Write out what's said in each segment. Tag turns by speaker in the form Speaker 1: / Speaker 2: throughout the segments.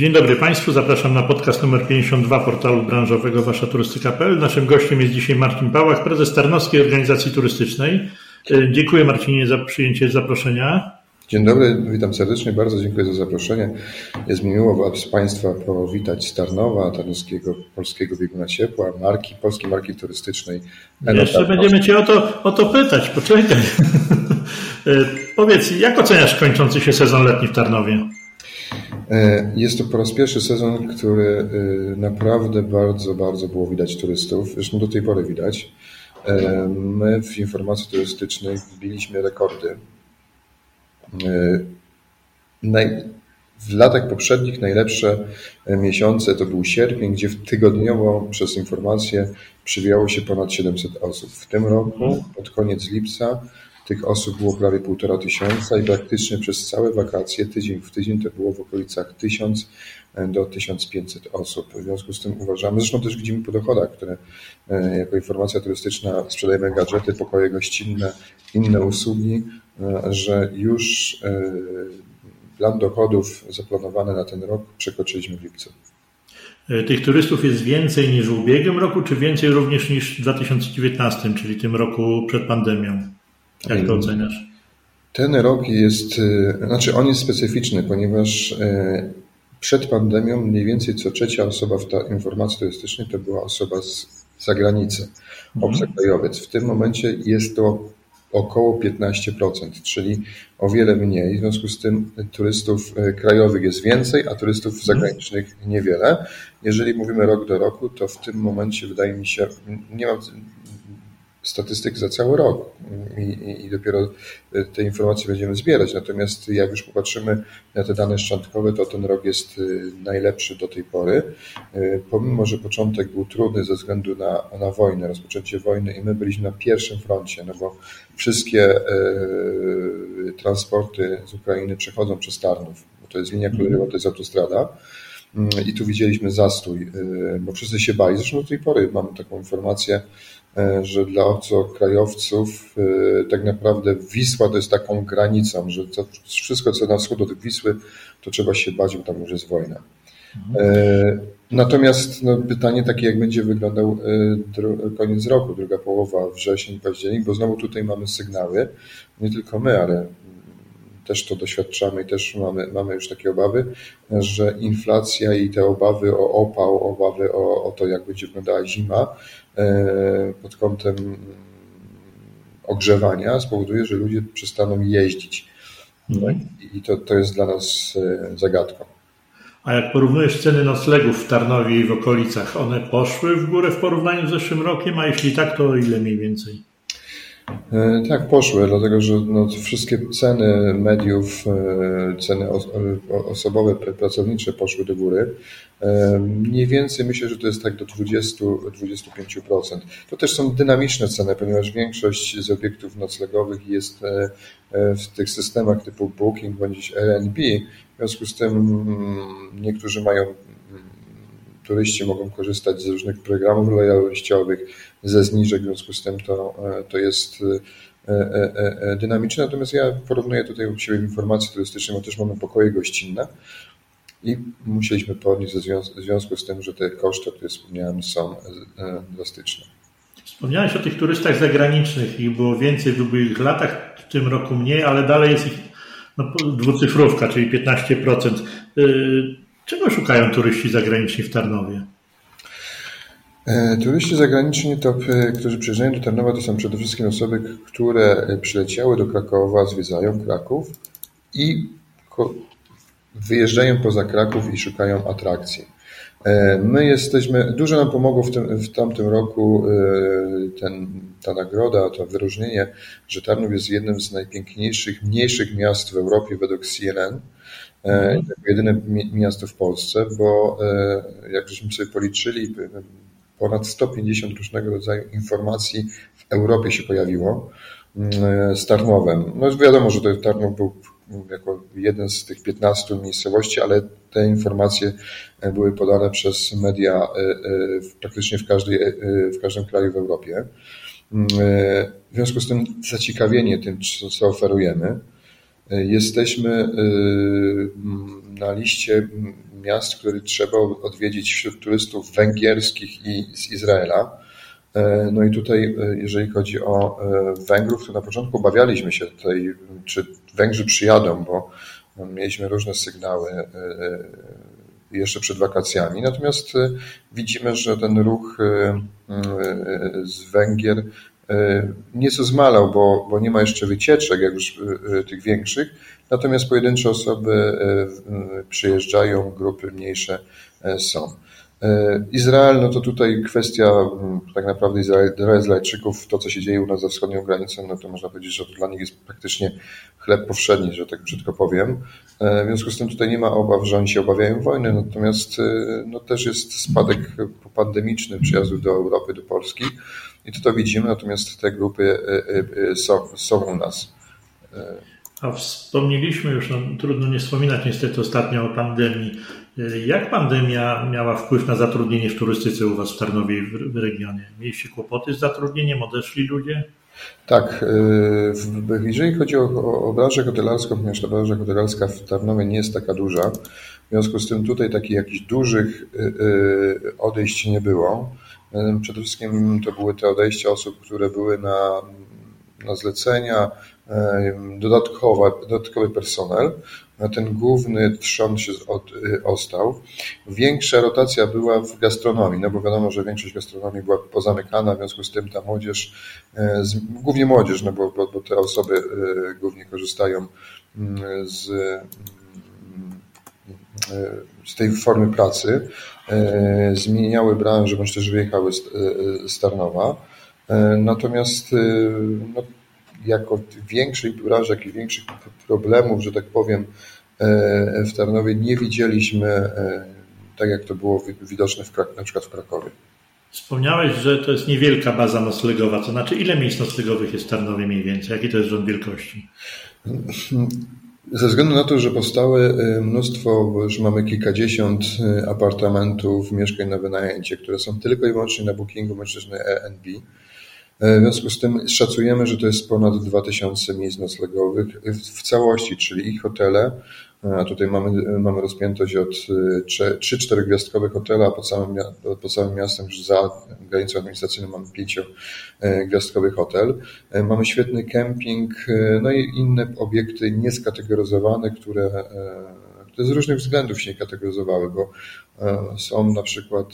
Speaker 1: Dzień dobry Państwu, zapraszam na podcast numer 52 portalu branżowego waszaturystyka.pl. Naszym gościem jest dzisiaj Marcin Pałach, prezes Tarnowskiej Organizacji Turystycznej. E, dziękuję Marcinie za przyjęcie zaproszenia.
Speaker 2: Dzień dobry, witam serdecznie, bardzo dziękuję za zaproszenie. Jest mi miło Was Państwa powitać z Tarnowa, Tarnowskiego Polskiego Bieguna Ciepła, marki, polskiej marki turystycznej.
Speaker 1: Jeszcze będziemy Cię o to, o to pytać, poczekaj. E, powiedz, jak oceniasz kończący się sezon letni w Tarnowie?
Speaker 2: E, jest to po raz pierwszy sezon, który e, naprawdę bardzo, bardzo było widać turystów. Zresztą do tej pory widać. My w informacji turystycznej wbiliśmy rekordy. W latach poprzednich najlepsze miesiące to był sierpień, gdzie tygodniowo przez informację przywijało się ponad 700 osób. W tym roku, pod koniec lipca, tych osób było prawie półtora tysiąca i praktycznie przez całe wakacje, tydzień w tydzień, to było w okolicach 1000 e, do 1500 osób. W związku z tym uważamy, zresztą też widzimy po dochodach, które e, jako informacja turystyczna sprzedajemy gadżety, pokoje gościnne, inne usługi, e, że już plan dochodów zaplanowany na ten rok przekroczyliśmy w lipcu.
Speaker 1: Tych turystów jest więcej niż w ubiegłym roku, czy więcej również niż w 2019, czyli tym roku przed pandemią? Jak to oceniasz?
Speaker 2: Ten rok jest, y, znaczy on jest specyficzny, ponieważ y, przed pandemią mniej więcej co trzecia osoba w ta informacji turystycznej to była osoba z zagranicy, mhm. obcokrajowiec. W tym momencie jest to około 15%, czyli o wiele mniej. W związku z tym turystów y, krajowych jest więcej, a turystów mhm. zagranicznych niewiele. Jeżeli mówimy rok do roku, to w tym momencie wydaje mi się, nie mam statystyk za cały rok i, i, i, dopiero te informacje będziemy zbierać. Natomiast jak już popatrzymy na te dane szczątkowe, to ten rok jest y, najlepszy do tej pory. Y, pomimo, że początek był trudny ze względu na, na wojnę, rozpoczęcie wojny i my byliśmy na pierwszym froncie, no bo wszystkie y, transporty z Ukrainy przechodzą przez Tarnów, bo to jest linia kolejowa, to jest autostrada. Mm, I tu widzieliśmy zastój, bo wszyscy się bali. Zresztą do tej pory mamy taką informację, że dla obcokrajowców e, tak naprawdę Wisła to jest taką granicą, że wszystko co na wschód od Wisły, to trzeba się bać, bo tam już jest wojna. E, natomiast no, pytanie takie, jak będzie wyglądał koniec roku, druga połowa, wrzesień, październik, bo znowu tutaj mamy sygnały, nie tylko my, ale też to doświadczamy i też mamy, mamy już takie obawy, że inflacja i te obawy o opał, obawy o, o to, jak będzie wyglądała zima e, pod kątem ogrzewania spowoduje, że ludzie przestaną jeździć. No I to, to jest dla nas e, zagadką.
Speaker 1: A jak porównujesz ceny noclegów w Tarnowie i w okolicach, one poszły w górę w porównaniu z zeszłym rokiem, a jeśli tak, to ile mniej więcej?
Speaker 2: E, tak, poszły, dlatego że no, wszystkie ceny mediów, e, ceny osobowe, pracownicze poszły do góry. E, mniej więcej myślę, że to jest tak do 20-25%. To też są dynamiczne ceny, ponieważ większość z obiektów noclegowych jest w tych systemach typu Booking bądź Airbnb. W związku z tym mm, niektórzy mają turyści mogą korzystać z różnych programów lojalnościowych, ze zniżek, w związku z tym to, e, to jest e, e, dynamiczne. Natomiast ja porównuję tutaj u siebie informacje turystyczne, bo też mamy pokoje gościnne i musieliśmy podnieść w związku z tym, że te koszty, o których wspomniałem, są drastyczne.
Speaker 1: Wspomniałeś o tych turystach zagranicznych, ich było więcej w ubiegłych latach, w tym roku mniej, ale dalej jest ich no, dwucyfrówka, czyli 15%. Czego szukają turyści zagraniczni w Tarnowie?
Speaker 2: E, turyści zagraniczni, to, e, którzy przyjeżdżają do Tarnowa, to są przede wszystkim osoby, które e, przyleciały do Krakowa, zwiedzają Kraków i wyjeżdżają poza Kraków i szukają atrakcji. My jesteśmy, dużo nam pomogło w, tym, w tamtym roku ten, ta nagroda, to wyróżnienie, że Tarnów jest jednym z najpiękniejszych, mniejszych miast w Europie według CNN. Jako jedyne miasto w Polsce, bo jak żeśmy sobie policzyli, ponad 150 różnego rodzaju informacji w Europie się pojawiło mm, z Tarnowem. No wiadomo, że to Tarnow był jako jeden z tych 15 miejscowości, ale te informacje były podane przez media e, e, praktycznie w, każdej, e, w każdym kraju w Europie. Mm, w związku z tym zaciekawienie tym, co oferujemy, Jesteśmy na liście miast, które trzeba odwiedzić wśród turystów węgierskich i z Izraela. No i tutaj, jeżeli chodzi o Węgrów, to na początku obawialiśmy się tutaj, czy Węgrzy przyjadą, bo mieliśmy różne sygnały jeszcze przed wakacjami. Natomiast widzimy, że ten ruch z Węgier nieco zmalał, bo, bo nie ma jeszcze wycieczek, jak już tych większych, natomiast pojedyncze osoby przyjeżdżają, grupy mniejsze są. Izrael, no to tutaj kwestia tak naprawdę Izraelczyków, to co się dzieje u nas za wschodnią granicą, no to można powiedzieć, że to dla nich jest praktycznie chleb powszedni, że tak brzydko powiem. W związku z tym tutaj nie ma obaw, że oni się obawiają wojny, natomiast no też jest spadek popandemiczny przyjazdów do Europy, do Polski i to to widzimy, natomiast te grupy są, są u nas.
Speaker 1: A wspomnieliśmy już, no, trudno nie wspominać niestety ostatnio o pandemii. Jak pandemia miała wpływ na zatrudnienie w turystyce u Was w Tarnowie i w regionie? Mieliście kłopoty z zatrudnieniem? Odeszli ludzie?
Speaker 2: Tak. Jeżeli chodzi o, o branżę hotelarską, ponieważ ta branża hotelarska w Tarnowie nie jest taka duża, w związku z tym tutaj takich jakichś dużych odejść nie było. Przede wszystkim to były te odejścia osób, które były na, na zlecenia, dodatkowa, dodatkowy personel. Ten główny trzon się od, ostał. Większa rotacja była w gastronomii, no bo wiadomo, że większość gastronomii była pozamykana, w związku z tym ta młodzież, głównie młodzież, no bo, bo, bo te osoby głównie korzystają z, z tej formy pracy, zmieniały branżę, bądź też wyjechały z Tarnowa. Natomiast no, jako większych jak i większych problemów, że tak powiem, w Tarnowie nie widzieliśmy, tak jak to było widoczne w, na przykład w Krakowie.
Speaker 1: Wspomniałeś, że to jest niewielka baza noclegowa, to znaczy ile miejsc noclegowych jest w Tarnowie mniej więcej? Jaki to jest rząd wielkości?
Speaker 2: Ze względu na to, że powstały mnóstwo, bo już mamy kilkadziesiąt apartamentów, mieszkań na wynajęcie, które są tylko i wyłącznie na bookingu, na Airbnb, w związku z tym szacujemy, że to jest ponad 2000 miejsc noclegowych w całości, czyli i hotele, a tutaj mamy, mamy rozpiętość od 3-4 gwiazdkowe hotele, a pod samym, pod samym miastem już za granicą administracyjną mamy 5-gwiazdkowy hotel. Mamy świetny kemping, no i inne obiekty nieskategoryzowane, które, które z różnych względów się nie kategoryzowały, bo są na przykład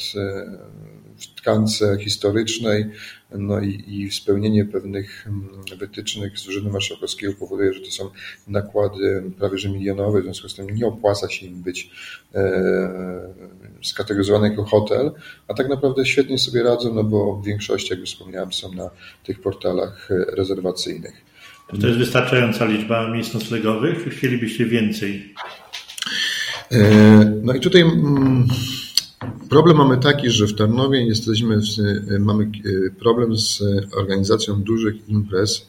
Speaker 2: w tkance historycznej, no i, i spełnienie pewnych wytycznych z Urzędu Marszałkowskiego powoduje, że to są nakłady prawie że milionowe, w związku z tym nie opłaca się im być e, skategoryzowany jako hotel, a tak naprawdę świetnie sobie radzą, no bo w większości, jak już wspomniałem, są na tych portalach rezerwacyjnych.
Speaker 1: To jest wystarczająca liczba miejsc noclegowych, czy chcielibyście więcej?
Speaker 2: No i tutaj Problem mamy taki, że w Tarnowie jesteśmy, mamy problem z organizacją dużych imprez,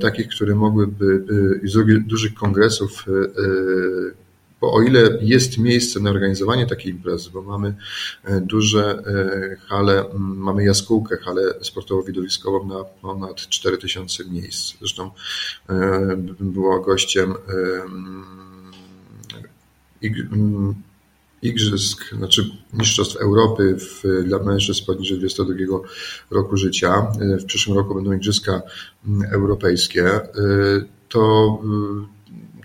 Speaker 2: takich, które mogłyby, dużych kongresów, bo o ile jest miejsce na organizowanie takiej imprezy, bo mamy duże hale, mamy jaskółkę, halę sportowo-widowiskową na ponad 4000 miejsc. Zresztą była gościem igrzysk, znaczy Mistrzostw Europy w, dla mężczyzn poniżej 22 roku życia. W przyszłym roku będą Igrzyska Europejskie. To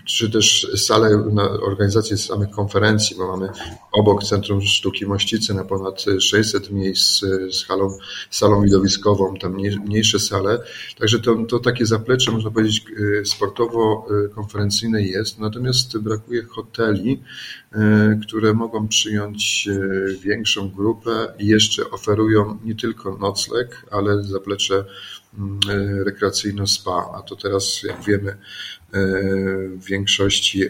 Speaker 2: czy też salę na organizację samych konferencji, bo mamy obok Centrum Sztuki Mościcy na ponad 600 miejsc z halą, salą widowiskową, tam mniejsze sale. Także to, to takie zaplecze, można powiedzieć, sportowo-konferencyjne jest. Natomiast brakuje hoteli, które mogą przyjąć większą grupę i jeszcze oferują nie tylko nocleg, ale zaplecze rekreacyjno-spa. A to teraz, jak wiemy, w większości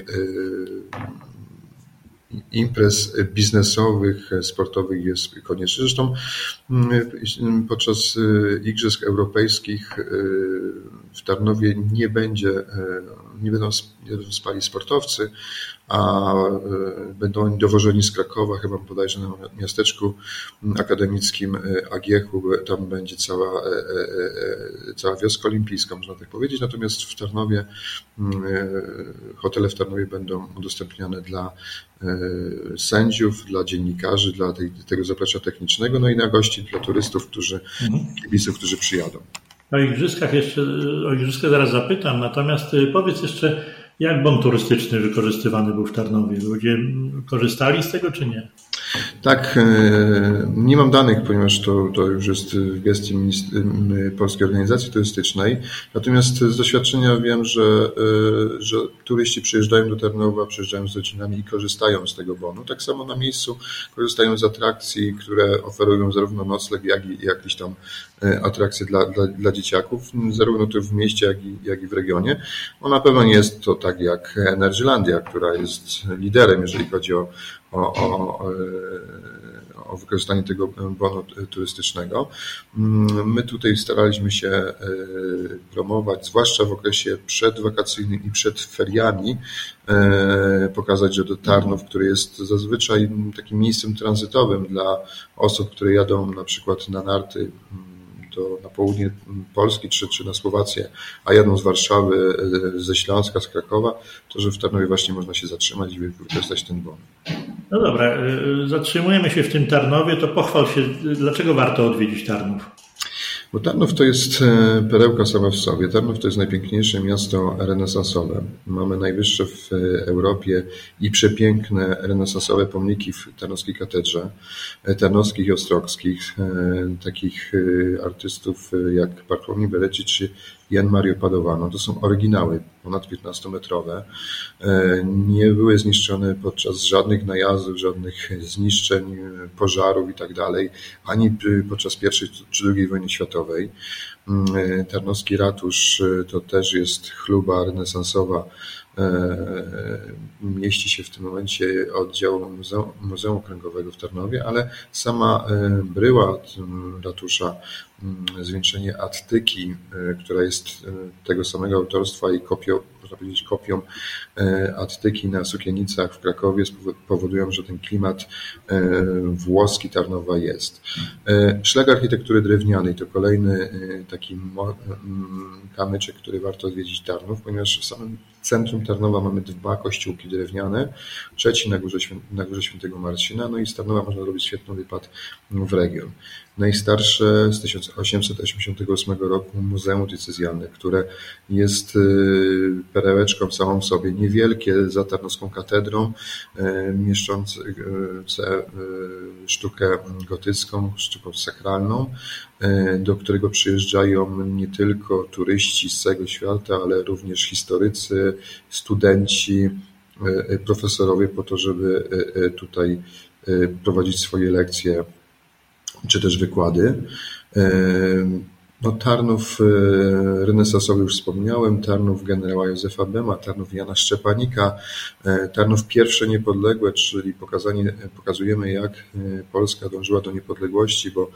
Speaker 2: imprez biznesowych, sportowych jest konieczny. Zresztą podczas Igrzysk Europejskich w Tarnowie nie będzie, nie będą, nie będą spali sportowcy, a będą oni dowożeni z Krakowa, chyba bodajże na miasteczku akademickim Agiechu, tam będzie cała, cała wioska olimpijska, można tak powiedzieć, natomiast w Tarnowie, hotele w Tarnowie będą udostępniane dla sędziów, dla dziennikarzy, dla tej, tego zaplecza technicznego, no i na gości, dla turystów, którzy, mhm. kibiców, którzy przyjadą.
Speaker 1: O igrzyskach jeszcze, o igrzyskach zaraz zapytam, natomiast y, powiedz jeszcze, jak bon turystyczny wykorzystywany był w Tarnowie? Ludzie korzystali z tego, czy nie?
Speaker 2: Tak, e, nie mam danych, ponieważ to, to już jest w gestii Polskiej Organizacji Turystycznej. Natomiast z doświadczenia wiem, że, e, że turyści przyjeżdżają do Tarnowa, przyjeżdżają z rodzinami i korzystają z tego bonu. Tak samo na miejscu korzystają z atrakcji, które oferują zarówno nocleg, jak i jakieś tam e, atrakcje dla, dla, dla dzieciaków, zarówno tu w mieście, jak i, jak i w regionie. No na pewno nie jest to tak jak Energylandia, która jest liderem, jeżeli chodzi o, o, o, o wykorzystanie tego bonu turystycznego. My tutaj staraliśmy się e, promować, zwłaszcza w okresie przedwakacyjnym i przed feriami, e, pokazać, że do Tarnów, który jest zazwyczaj takim miejscem tranzytowym dla osób, które jadą na przykład na narty do, na południe Polski czy, czy na Słowację, a jadą z Warszawy, e, ze Śląska, z Krakowa, to że w Tarnowie właśnie można się zatrzymać i wykorzystać ten bon.
Speaker 1: No dobra, e, zatrzymujemy się w tym Tarnowie, to pochwal się, dlaczego warto odwiedzić Tarnów?
Speaker 2: Bo Tarnów to jest e, perełka sama w sobie. Tarnów to jest najpiękniejsze miasto renesansowe. Mamy najwyższe w Europie i przepiękne renesansowe pomniki w Tarnowskiej Katedrze, e, Tarnowskich i Ostrogskich, e, takich artystów jak Bartłomiej Beleci czy Jan Mario Padovano. To są oryginały, ponad 15-metrowe. Nie były zniszczone podczas żadnych najazdów, żadnych zniszczeń, pożarów i tak ani podczas I czy II wojny światowej. Mm, Tarnowski ratusz to też jest chluba renesansowa E, mieści się w tym momencie oddział Muzeum, Muzeum Okręgowego w Tarnowie, ale sama e, bryła ratusza, zwieńczenie Attyki, e, która jest tego samego autorstwa i kopią, można powiedzieć kopią Attyki na sukienicach w Krakowie powodują, że ten klimat włoski Tarnowa jest. Szlak architektury drewnianej to kolejny taki kamyczek, który warto odwiedzić Tarnów, ponieważ w samym centrum Tarnowa mamy dwa kościółki drewniane, trzeci na górze, na górze Świętego Marcina, no i z Tarnowa można robić świetny wypad w region. Najstarsze z 1888 roku Muzeum Diecezjalne, które jest y, perełeczką samą w sobie, niewielkie za Tarnowską katedrą, y, mieszczące y, sztukę gotycką, sztukę sakralną, do którego przyjeżdżają nie tylko turyści z całego świata, ale również historycy, studenci, profesorowie po to, żeby tutaj prowadzić swoje lekcje czy też wykłady. E, no, Tarnów e, renesansowy już wspomniałem, Tarnów generała Józefa Bema, Tarnów Jana Szczepanika, e, Tarnów pierwsze niepodległe, czyli pokazanie, pokazujemy jak Polska dążyła do niepodległości, bo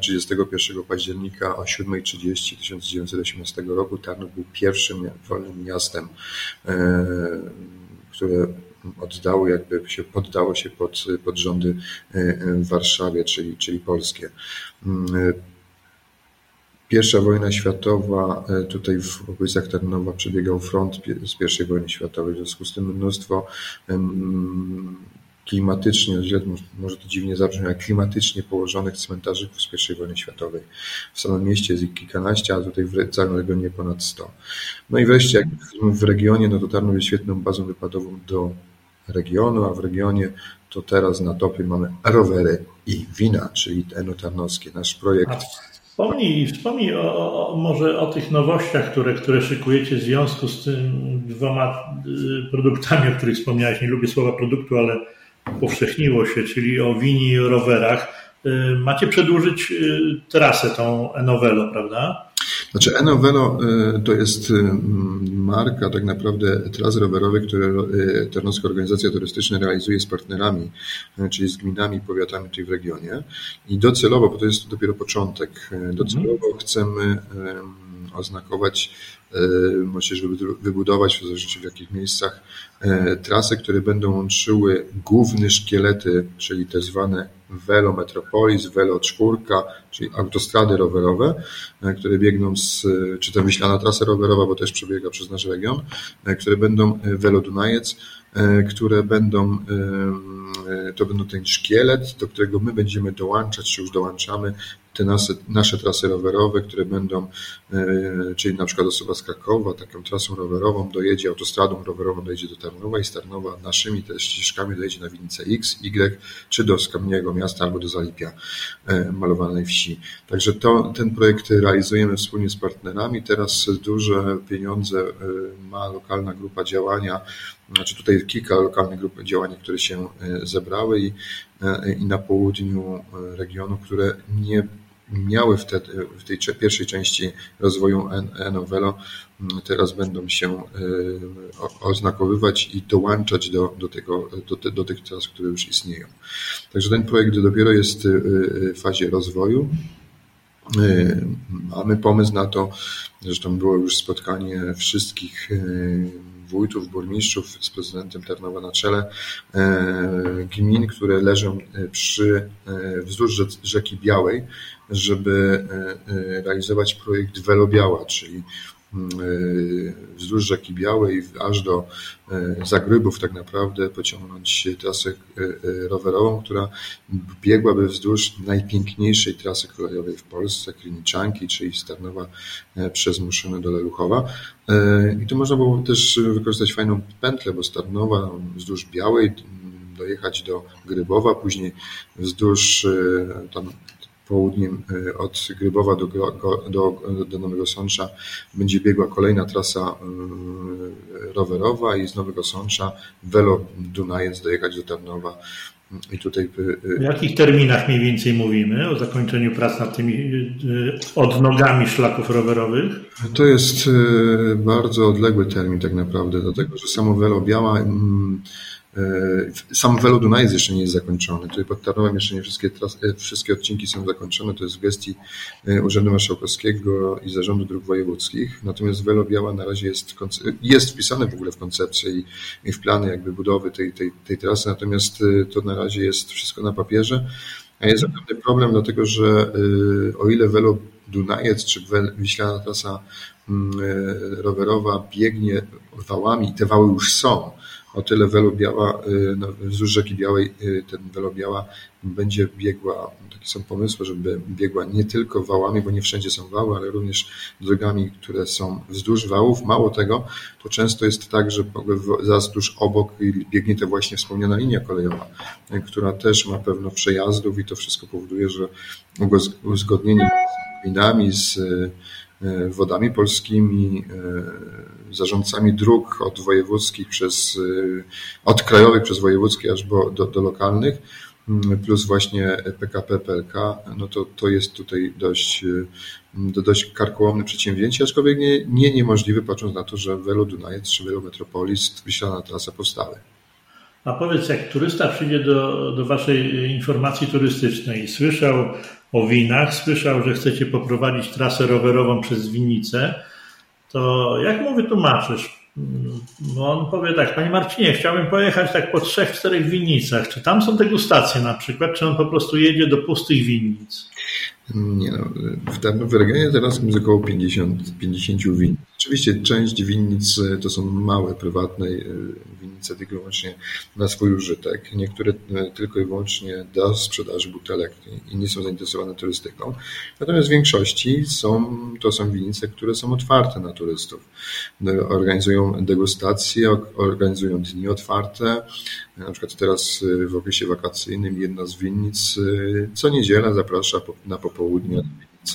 Speaker 2: 31 października o 7.30 1918 roku Tarnów był pierwszym wolnym miastem, które oddało, jakby się poddało się pod, pod rządy e, e, w Warszawie, czyli, czyli polskie. E, pierwsza wojna światowa, tutaj w okolicach Tarnowa przebiegał front z I wojny światowej, w związku z tym mnóstwo klimatycznie, może to dziwnie zabrzmi, ale klimatycznie położonych cmentarzy z I wojny światowej. W samym mieście jest ich kilkanaście, a tutaj w całym regionie ponad sto. No i wreszcie, jak w regionie, no to Tarnów jest świetną bazą wypadową do regionu, a w regionie to teraz na topie mamy rowery i wina, czyli enotarnowskie, nasz projekt.
Speaker 1: Wspomnij, wspomnij o, o, może o tych nowościach, które, które szykujecie w związku z tym dwoma y, produktami, o których wspomniałeś. Nie lubię słowa produktu, ale powszechniło się, czyli o winie i o rowerach. Macie przedłużyć trasę tą Enovelo, prawda?
Speaker 2: Znaczy Enovelo to jest marka tak naprawdę tras rowerowych, które Tarnowska Organizacja Turystyczna realizuje z partnerami, czyli z gminami, powiatami tutaj w regionie i docelowo, bo to jest dopiero początek, docelowo chcemy oznakować Możesz wybudować, w zależności w jakich miejscach, trasy, które będą łączyły główne szkielety, czyli te zwane Velo Metropolis, Velo Czwórka, czyli autostrady rowerowe, e, które biegną z, czy to Wiślana Trasa Rowerowa, bo też przebiega przez nasz region, e, które będą Velo Dunajec, które będą, to będą ten szkielet, do którego my będziemy dołączać, czy już dołączamy te nasze, nasze trasy rowerowe, które będą, e, czyli na przykład osoba z Krakowa taką trasą rowerową dojedzie, autostradą rowerową dojedzie do Tarnowa i z Tarnowa naszymi też ścieżkami dojedzie na Winnicę X, Y, czy do Skamniego Miasta albo do Zalipia e, malowanej wsi. Także to, ten projekt realizujemy wspólnie z partnerami. Teraz duże pieniądze e, ma lokalna grupa działania, znaczy tutaj kilka lokalnych grup działania, które się zebrały i, i na południu regionu, które nie miały wtedy, w tej pierwszej części rozwoju e-novelo, mm, teraz będą się e, oznakowywać i dołączać do, do, tego, do, do tych tras, które już istnieją. Także ten projekt dopiero jest e, w fazie rozwoju. Mamy pomysł na to, zresztą było już spotkanie wszystkich wójtów, burmistrzów z prezydentem Tarnowa na czele, gmin, które leżą przy, wzdłuż rzeki Białej, żeby e, e, realizować projekt Welobiała, czyli e, wzdłuż rzeki Białej aż do Zagrybów tak naprawdę pociągnąć trasę rowerową, która biegłaby wzdłuż najpiękniejszej trasy kolejowej w Polsce, Kliniczanki, czyli Starnowa przez Muszynę do Leluchowa. I tu można było też wykorzystać fajną pętlę, bo Starnowa wzdłuż Białej dojechać do Grybowa, później wzdłuż tam południem e, od Grybowa do, do, do Nowego Sącza będzie biegła kolejna trasa e, rowerowa i z Nowego Sącza Velo Dunajec dojechać do Tarnowa. I tutaj...
Speaker 1: W jakich terminach mniej więcej mówimy o zakończeniu prac nad tymi odnogami szlaków rowerowych?
Speaker 2: To jest bardzo odległy termin tak naprawdę, dlatego że samo Velo Biała mm, E, sam Velo Dunajec jeszcze nie jest zakończony. Tutaj pod Tarnowem jeszcze nie wszystkie, e, wszystkie odcinki są zakończone. To jest w gestii e, Urzędu Marszałkowskiego i Zarządu Dróg Wojewódzkich. Natomiast Velo Biała na razie jest, jest wpisane w ogóle w koncepcję i, i w plany jakby budowy tej, tej, tej trasy. Natomiast to na razie jest wszystko na papierze. A jest pewny problem, dlatego że o ile Velo Dunajec czy Wiślana trasa mm, rowerowa biegnie wałami te wały już są, o tyle Welobiała, y, wzdłuż rzeki Białej y, ten Welobiała będzie biegła, takie są pomysły, żeby biegła nie tylko wałami, bo nie wszędzie są wały, ale również drogami, które są wzdłuż wałów. Mało tego, to często jest tak, że zaraz obok biegnie ta właśnie wspomniana linia kolejowa, y, która też ma pewno przejazdów i to wszystko powoduje, że uzgodnienie z gminami, z wodami polskimi, e, zarządcami dróg od wojewódzkich przez, e, od krajowych przez wojewódzkie aż do, do lokalnych, mm, plus właśnie PKP PLK, no to, to jest tutaj dość, dość karkołomne przedsięwzięcie, aczkolwiek nie, nie niemożliwe, patrząc na to, że Velo Dunajec czy Velo Metropolis, Wiślana trasa powstały.
Speaker 1: A powiedz, jak turysta przyjdzie do, do Waszej informacji turystycznej i słyszał o winach, słyszał, że chcecie poprowadzić trasę rowerową przez winnicę, to jak mu wytłumaczysz? No on powie tak, Panie Marcinie, chciałbym pojechać tak po trzech, czterech winnicach. Czy tam są degustacje na przykład, czy on po prostu jedzie do pustych winnic?
Speaker 2: Nie no, w regionie teraz jest około 50, 50 winnic. Oczywiście część winnic e, to są małe, prywatne e, winnice tylko wyłącznie na swój użytek. Niektóre e, tylko i wyłącznie do sprzedaży butelek i nie są zainteresowane turystyką. Natomiast w większości są, to są winnice, które są otwarte na turystów. Organizują degustacje, organizują dni otwarte. Na przykład teraz w okresie wakacyjnym jedna z winnic co niedziela zaprasza na popołudnie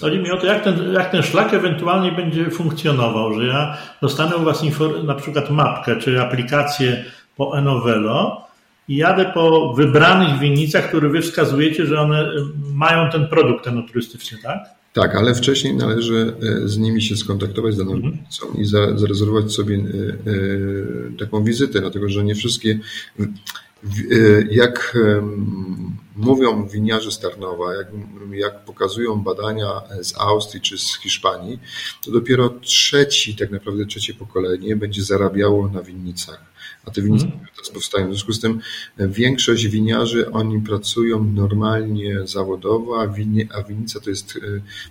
Speaker 1: Chodzi mi o to, jak ten, jak ten szlak ewentualnie będzie funkcjonował, że ja dostanę u Was na przykład mapkę czy aplikację po Enovelo i jadę po wybranych winnicach, które wy wskazujecie, że one mają ten produkt enoturystyczny, tak?
Speaker 2: Tak, ale wcześniej należy e, z nimi się skontaktować z daną mhm. i zarezerwować sobie e, taką wizytę, dlatego że nie wszystkie, jak mówią winiarze z Tarnowa, jak, jak pokazują badania z Austrii czy z Hiszpanii, to dopiero trzeci, tak naprawdę trzecie pokolenie będzie zarabiało na winnicach a te winnice mm. teraz powstają. W związku z tym e, większość winiarzy, oni pracują normalnie zawodowo, a, wini, a winnica to jest e,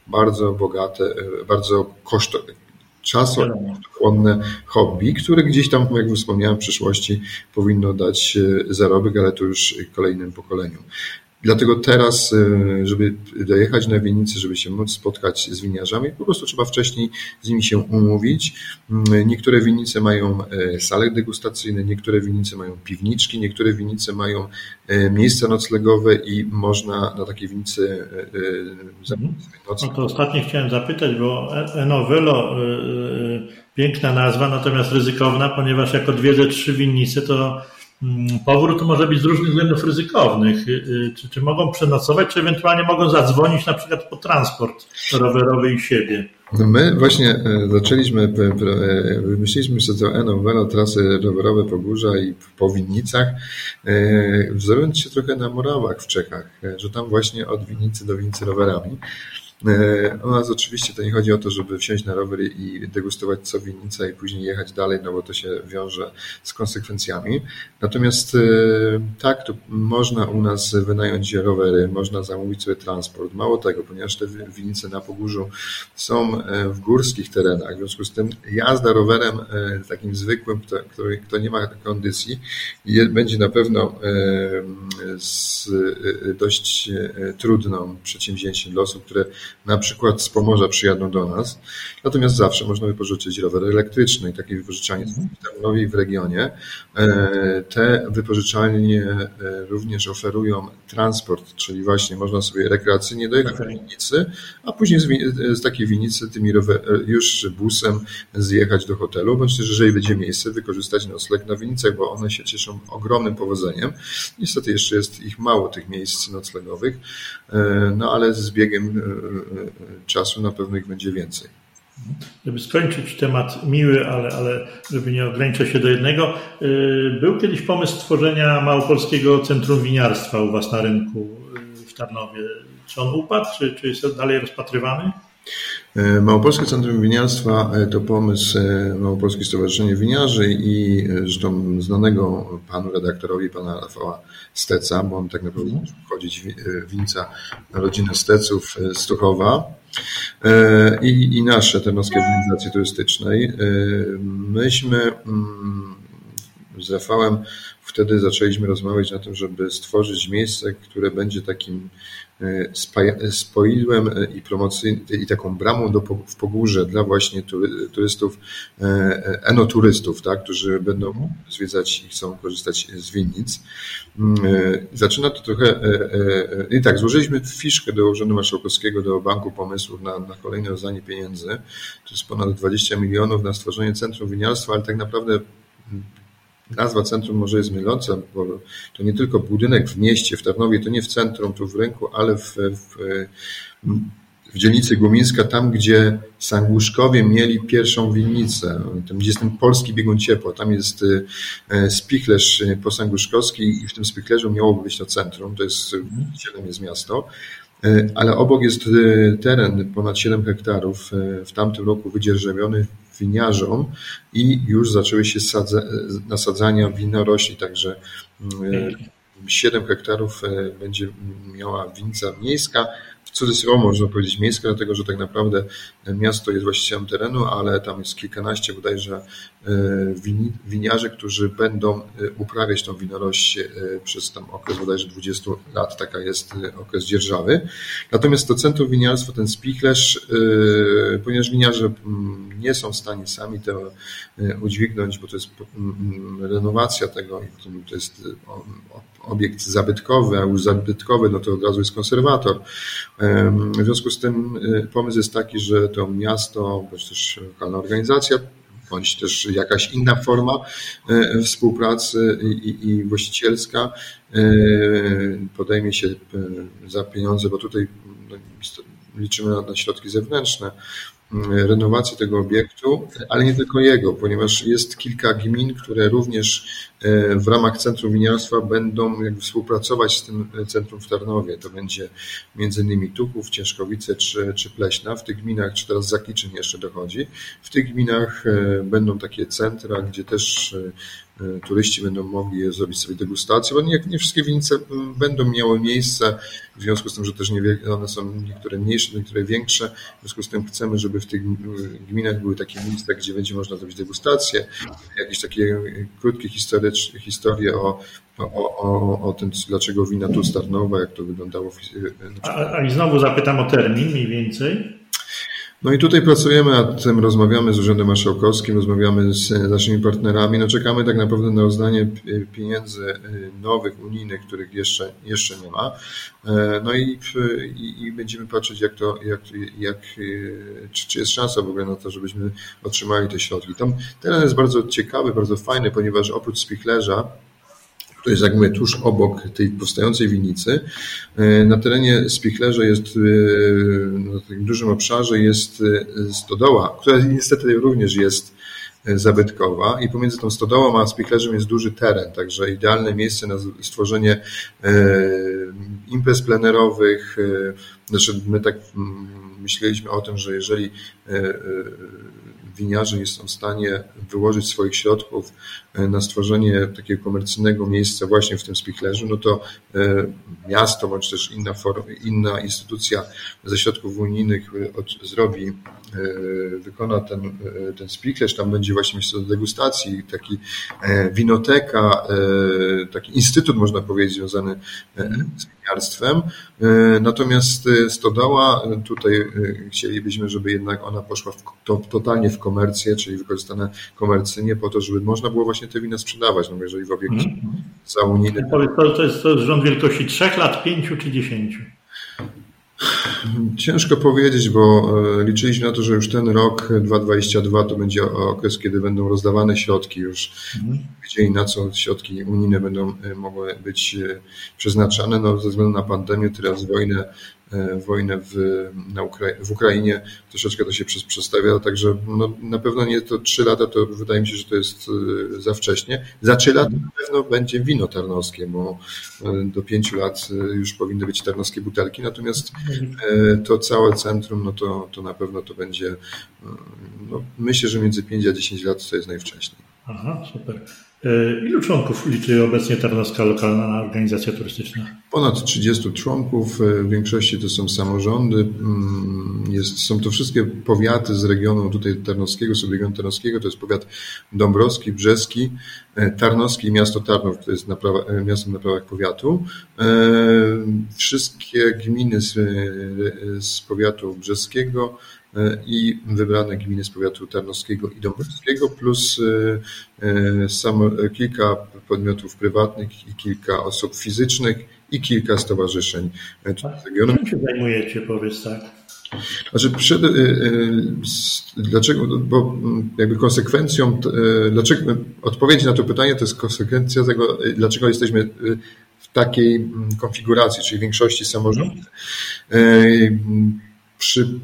Speaker 2: bardzo bogate, e, bardzo kosztowne, czasochłonne hobby, które gdzieś tam, jak wspomniałem, w przyszłości powinno dać zarobek, ale to już kolejnym pokoleniu. Dlatego teraz, e, żeby dojechać na winnicę, żeby się móc spotkać z winiarzami, po prostu trzeba wcześniej z nimi się umówić. Mm, niektóre winnice mają e, sale degustacyjne, niektóre winnice mają piwniczki, niektóre winnice mają e, miejsca noclegowe i można na takiej winnicy
Speaker 1: zamówić noc. No to ostatnio chciałem zapytać, bo Enovelo, piękna nazwa, natomiast ryzykowna, ponieważ jak odwiedzę trzy winnice, to powrót może być z różnych względów ryzykownych. Y, y, czy, czy mogą przenocować, czy ewentualnie mogą zadzwonić na przykład po transport rowerowy i siebie?
Speaker 2: No my właśnie e, zaczęliśmy, e, wymyśliliśmy sobie to Eno trasy rowerowe po górze i po winnicach, e, wzorując się trochę na Morawach w Czechach, że tam właśnie od winnicy do winnicy rowerami. E, u nas oczywiście to nie chodzi o to, żeby wsiąść na rower i degustować co winnica i później jechać dalej, no bo to się wiąże z konsekwencjami. Natomiast e, tak, to można u nas wynająć rowery, można zamówić sobie transport. Mało tego, ponieważ te winnice na Pogórzu są e, w górskich terenach, w związku z tym jazda rowerem takim zwykłym, kto, kto nie ma kondycji, będzie na pewno z dość trudną przedsięwzięciem dla osób, które na przykład z Pomorza przyjadą do nas. Natomiast zawsze można wypożyczyć rower elektryczny i takie wypożyczalnie są w Tarnowie i w regionie. E, te wypożyczalnie e, również oferują transport, czyli właśnie można sobie rekreacyjnie dojechać do winnicy, a później z, z takiej winnicy tymi rower, już busem zjechać do hotelu, bądź też, jeżeli będzie miejsce, wykorzystać nocleg na winnicach, bo one się cieszą ogromnym powodzeniem. Niestety jeszcze jest ich mało, tych miejsc noclegowych, e, no ale z biegiem czasu na pewno ich będzie więcej.
Speaker 1: Żeby skończyć temat miły, ale, ale żeby nie ograniczać się do jednego, y, był kiedyś pomysł stworzenia Małopolskiego Centrum Winiarstwa u Was na rynku y, w Tarnowie. Czy on upadł, czy, czy jest dalej rozpatrywany?
Speaker 2: E, Małopolskie Centrum Winiarstwa e, to pomysł e, Małopolskie Stowarzyszenie Winiarzy i zresztą znanego panu redaktorowi, pana Rafała Steca, bo on tak naprawdę mhm. wchodzić winca rodziny Steców z Tuchowa i, i nasze Tarnowskie Organizacji Turystycznej. Myśmy mm, z Rafałem wtedy zaczęliśmy rozmawiać na tym, żeby stworzyć miejsce, które będzie takim spoidłem e, i promocyjnym i taką bramą do, w Pogórze dla właśnie turystów, e, e, enoturystów, tak, którzy będą zwiedzać i chcą korzystać z winnic. Mm, zaczyna to trochę, i tak, złożyliśmy fiszkę do Urzędu Marszałkowskiego, do Banku Pomysłów na, na kolejne rozdanie pieniędzy. To jest ponad 20 milionów na stworzenie Centrum Winiarstwa, ale tak naprawdę Nazwa centrum może jest myląca, bo to nie tylko budynek w mieście, w Tarnowie, to nie w centrum, tu w rynku, ale w, w, w dzielnicy Głomińska, tam gdzie Sanguszkowie mieli pierwszą winnicę, tam gdzie jest ten polski biegun ciepła, tam jest e, spichlerz posanguszkowski i w tym spichlerzu miałoby być to centrum, to jest, siedem jest miasto, e, ale obok jest e, teren ponad 7 hektarów, w tamtym roku wydzierżawiony winiarzom i już zaczęły się nasadzania winorośli, także 7 mm, hektarów e, będzie miała winca miejska, w cudzysłowie można powiedzieć miejska, dlatego że tak naprawdę miasto jest właścicielem terenu, ale tam jest kilkanaście bodajże e, winiarzy, którzy będą e, uprawiać tą winorość e, przez tam okres bodajże 20 lat, taka jest okres dzierżawy. Natomiast to centrum winiarstwa, ten spichlerz, ponieważ winiarze nie są w stanie sami to udźwignąć, bo to jest renowacja tego, to jest obiekt zabytkowy, a już zabytkowy, no to od razu jest konserwator. W związku z tym y, pomysł jest taki, że to miasto, bądź też lokalna organizacja bądź też jakaś inna forma współpracy i, i właścicielska podejmie się za pieniądze, bo tutaj no, liczymy na środki zewnętrzne, renowację tego obiektu, ale nie tylko jego, ponieważ jest kilka gmin, które również e, w ramach Centrum Winiarstwa będą współpracować z tym centrum w Tarnowie. To będzie innymi Tuchów, Ciężkowice czy, czy Pleśna. W tych gminach, czy teraz Zakliczyn jeszcze dochodzi, w tych gminach będą takie centra, gdzie też turyści będą mogli zrobić sobie degustację, bo nie, nie wszystkie winnice będą miały miejsce, w związku z tym, że też nie, one są niektóre mniejsze, niektóre większe, w związku z tym chcemy, żeby w tych gminach były takie miejsca, gdzie będzie można zrobić degustację, jakieś takie krótkie historie o, o, o, o tym, dlaczego wina tu Starnowa, jak to wyglądało. W,
Speaker 1: a, a i znowu zapytam o termin mniej więcej.
Speaker 2: No i tutaj pracujemy nad tym, rozmawiamy z Urzędem Marszałkowskim, rozmawiamy z naszymi partnerami. No czekamy tak naprawdę na rozdanie pieniędzy y, nowych, unijnych, których jeszcze, jeszcze nie ma. E, no i, i, i będziemy patrzeć, jak to, jak, jak, czy, czy jest szansa w ogóle na to, żebyśmy otrzymali te środki. Tam teren jest bardzo ciekawy, bardzo fajny, ponieważ oprócz spichlerza, to jest jak mówię, tuż obok tej powstającej winnicy. E, na terenie Spichlerza jest, e, na takim dużym obszarze jest e, stodoła, która niestety również jest zabytkowa i pomiędzy tą stodołą a Spichlerzem jest duży teren, także idealne miejsce na stworzenie imprez plenerowych. Znaczy my tak mm, myśleliśmy o tym, że jeżeli winiarze nie są w stanie wyłożyć swoich środków na stworzenie takiego komercyjnego miejsca właśnie w tym spichlerzu, no to e, miasto bądź też inna, forma, inna instytucja ze środków unijnych e, zrobi, wykona ten, ten spichlerz, tam będzie właśnie miejsce do degustacji, taki winoteka, taki instytut można powiedzieć związany z winiarstwem. Natomiast stodoła, tutaj chcielibyśmy, żeby jednak ona poszła w, to, totalnie w komercję, czyli wykorzystane komercyjnie po to, żeby można było właśnie te wina sprzedawać, no jeżeli w obiekcie mm. za unijny...
Speaker 1: To, to jest to rząd wielkości 3 lat, 5 czy 10?
Speaker 2: Ciężko powiedzieć, bo e, liczyliśmy na to, że już ten rok 2022 to będzie okres, kiedy będą rozdawane środki już, mhm. gdzie i na co środki unijne będą e, mogły być e, przeznaczane. No, ze względu na pandemię, teraz wojnę wojnę w, na Ukra w Ukrainie, troszeczkę to się przestawia, także no, na pewno nie to trzy lata, to wydaje mi się, że to jest e, za wcześnie. Za trzy lata na pewno będzie wino tarnowskie, bo e, do pięciu lat już powinny być tarnowskie butelki, natomiast to całe centrum, no to, to na pewno to będzie, no, myślę, że między 5 a 10 lat to jest najwcześniej.
Speaker 1: Aha, super. E, ilu członków liczy obecnie Tarnowska Lokalna Organizacja Turystyczna?
Speaker 2: Ponad 30 członków, e, w większości to są samorządy, mm, jest, są to wszystkie powiaty z regionu tutaj tarnowskiego, subregionu tarnowskiego, to jest powiat dąbrowski, brzeski, e, tarnowski i miasto Tarnów, to jest na prawa, miastem na prawach powiatu. Wszystkie gminy z, z powiatu brzeskiego i wybrane gminy z powiatu tarnowskiego i dąbrowskiego, plus e, sam, kilka podmiotów prywatnych i kilka osób fizycznych i kilka stowarzyszeń
Speaker 1: z regionu. Czym się zajmujecie, powiedz tak?
Speaker 2: Znaczy, przed, dlaczego, bo jakby konsekwencją, dlaczego, odpowiedź na to pytanie to jest konsekwencja tego, dlaczego jesteśmy w takiej konfiguracji, czyli w większości samorządów. Mhm. Przy